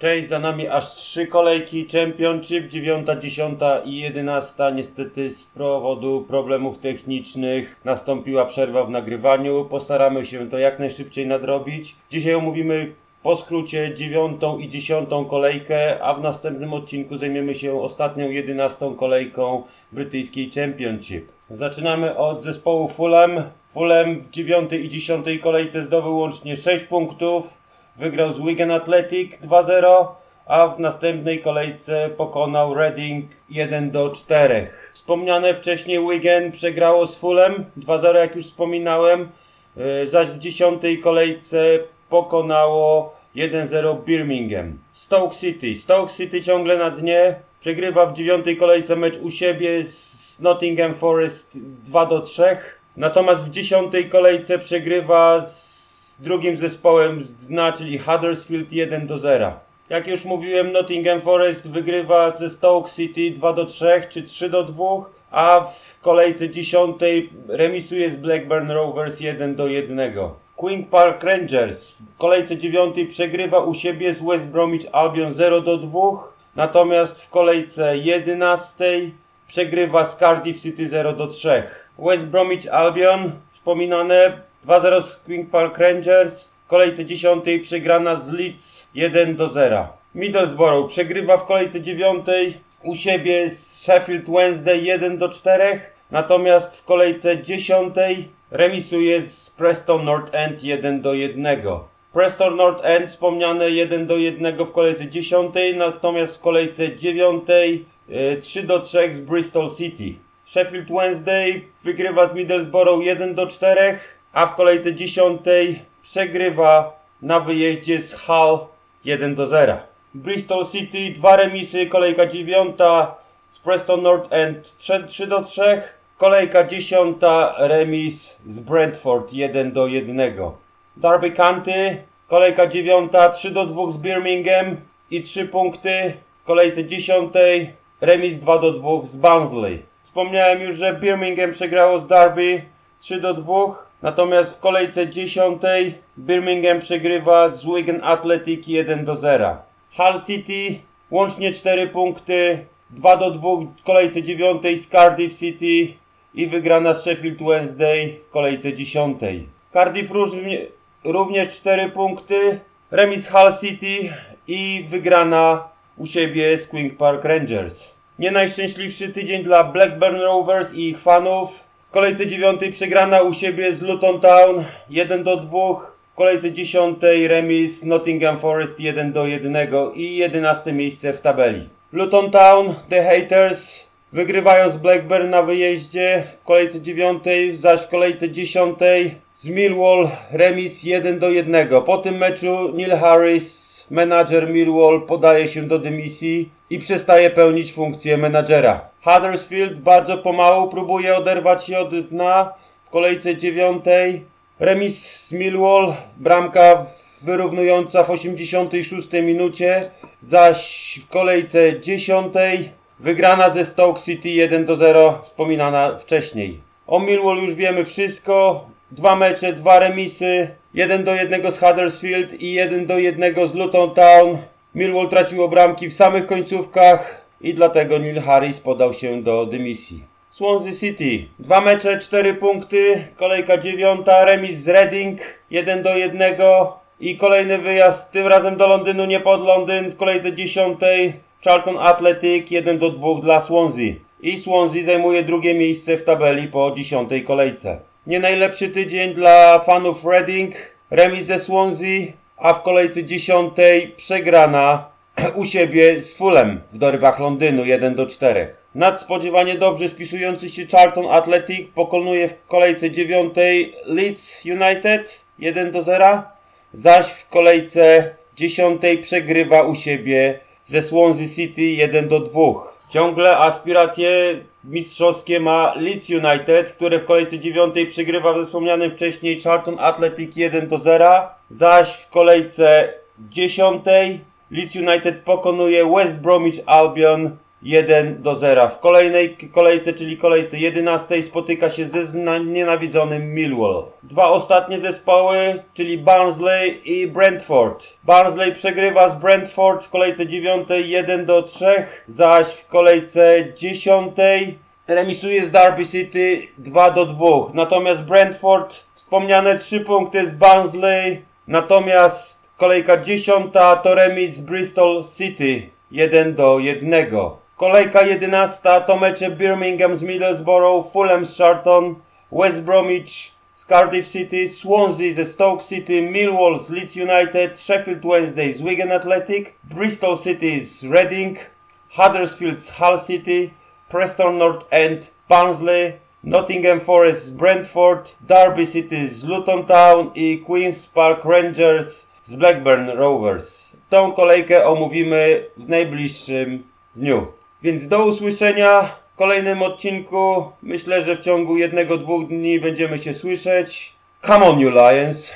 Cześć, za nami aż trzy kolejki Championship, dziewiąta, dziesiąta i jedenasta. Niestety z powodu problemów technicznych nastąpiła przerwa w nagrywaniu. Postaramy się to jak najszybciej nadrobić. Dzisiaj omówimy po skrócie dziewiątą i dziesiątą kolejkę, a w następnym odcinku zajmiemy się ostatnią jedenastą kolejką brytyjskiej Championship. Zaczynamy od zespołu Fulham. Fulham w dziewiątej i dziesiątej kolejce zdobył łącznie 6 punktów. Wygrał z Wigan Athletic 2-0, a w następnej kolejce pokonał Reading 1 do 4. Wspomniane wcześniej Wigan przegrało z Fulham 2-0, jak już wspominałem, yy, zaś w dziesiątej kolejce pokonało 1-0 Birmingham. Stoke City. Stoke City ciągle na dnie. Przegrywa w dziewiątej kolejce mecz u siebie z Nottingham Forest 2 do 3. Natomiast w dziesiątej kolejce przegrywa z drugim zespołem z dna, czyli Huddersfield 1 do 0. Jak już mówiłem, Nottingham Forest wygrywa ze Stoke City 2 do 3 czy 3 do 2, a w kolejce dziesiątej remisuje z Blackburn Rovers 1 do 1. Queen Park Rangers w kolejce dziewiątej przegrywa u siebie z West Bromwich Albion 0 do 2, natomiast w kolejce 11 przegrywa z Cardiff City 0 do 3. West Bromwich Albion, wspominane 2-0 z Queen Park Rangers, w kolejce 10 przegrana z Leeds 1 do 0. Middlesbrough przegrywa w kolejce 9 u siebie z Sheffield Wednesday 1 do 4, natomiast w kolejce 10 remisuje z Preston North End 1 do 1. Preston North End wspomniane 1 do 1 w kolejce 10, natomiast w kolejce 9 3 do 3 z Bristol City. Sheffield Wednesday wygrywa z Middlesbrough 1 do 4, a w kolejce 10 przegrywa na wyjeździe z Hull 1 do 0. Bristol City dwa remisy, kolejka 9 z Preston North End 3, 3 do 3, kolejka 10 remis z Brentford 1 do 1. Derby County, kolejka 9 3 do 2 z Birmingham i 3 punkty, kolejce 10 remis 2 do 2 z Barnsley. Wspomniałem już, że Birmingham przegrało z Derby 3 do 2, natomiast w kolejce 10 Birmingham przegrywa z Wigan Athletic 1 do 0. Hull City łącznie 4 punkty, 2 do 2 w kolejce 9 z Cardiff City i wygrana z Sheffield Wednesday w kolejce 10. Cardiff również 4 punkty, remis Hull City i wygrana u siebie z Queen Park Rangers. Nie najszczęśliwszy tydzień dla Blackburn Rovers i ich fanów. W kolejce 9 przegrana u siebie z Luton Town 1 do 2. W kolejce 10 remis Nottingham Forest 1 do 1 i 11 miejsce w tabeli. Luton Town, The Haters wygrywają z Blackburn na wyjeździe w kolejce 9, zaś w kolejce 10 z Millwall remis 1 do 1. Po tym meczu Neil Harris menadżer Millwall podaje się do dymisji i przestaje pełnić funkcję menadżera. Huddersfield bardzo pomału próbuje oderwać się od dna w kolejce dziewiątej. Remis z Millwall, bramka wyrównująca w 86 minucie, zaś w kolejce dziesiątej wygrana ze Stoke City 1 do 0, wspominana wcześniej. O Millwall już wiemy wszystko. Dwa mecze, dwa remisy, 1 do 1 z Huddersfield i 1 do 1 z Luton Town. Millwall traciło bramki w samych końcówkach i dlatego Neil Harris podał się do dymisji. Swansea City. Dwa mecze, cztery punkty, kolejka dziewiąta, remis z Reading 1 do 1 i kolejny wyjazd, tym razem do Londynu, nie pod Londyn, w kolejce dziesiątej Charlton Athletic 1 do 2 dla Swansea. I Swansea zajmuje drugie miejsce w tabeli po dziesiątej kolejce. Nie najlepszy tydzień dla fanów Reading, remis ze Swansea, a w kolejce dziesiątej przegrana u siebie z Fulham w dorybach Londynu 1 do 4. Nadspodziewanie dobrze spisujący się Charlton Athletic pokonuje w kolejce dziewiątej Leeds United 1 do 0, zaś w kolejce dziesiątej przegrywa u siebie ze Swansea City 1 do 2. Ciągle aspiracje mistrzowskie ma Leeds United, które w kolejce dziewiątej przegrywa ze wspomnianym wcześniej Charlton Athletic 1 do 0, zaś w kolejce dziesiątej Leeds United pokonuje West Bromwich Albion 1 do 0. W kolejnej kolejce, czyli kolejce 11 spotyka się ze znienawidzonym Millwall. Dwa ostatnie zespoły, czyli Barnsley i Brentford. Barnsley przegrywa z Brentford w kolejce 9 1 do 3, zaś w kolejce 10 remisuje z Derby City 2 do 2. Natomiast Brentford wspomniane 3 punkty z Barnsley, natomiast kolejka 10 to remis z Bristol City 1 do 1. Kolejka 11 to mecze Birmingham z Middlesbrough, Fulham z Charlton, West Bromwich z Cardiff City, Swansea ze Stoke City, Millwall z Leeds United, Sheffield Wednesday z Wigan Athletic, Bristol City z Reading, Huddersfield z Hull City, Preston North End, Barnsley, Nottingham Forest z Brentford, Derby City z Luton Town i Queen's Park Rangers z Blackburn Rovers. Tą kolejkę omówimy w najbliższym dniu. Więc do usłyszenia w kolejnym odcinku. Myślę, że w ciągu jednego, dwóch dni będziemy się słyszeć. Come on, you Lions!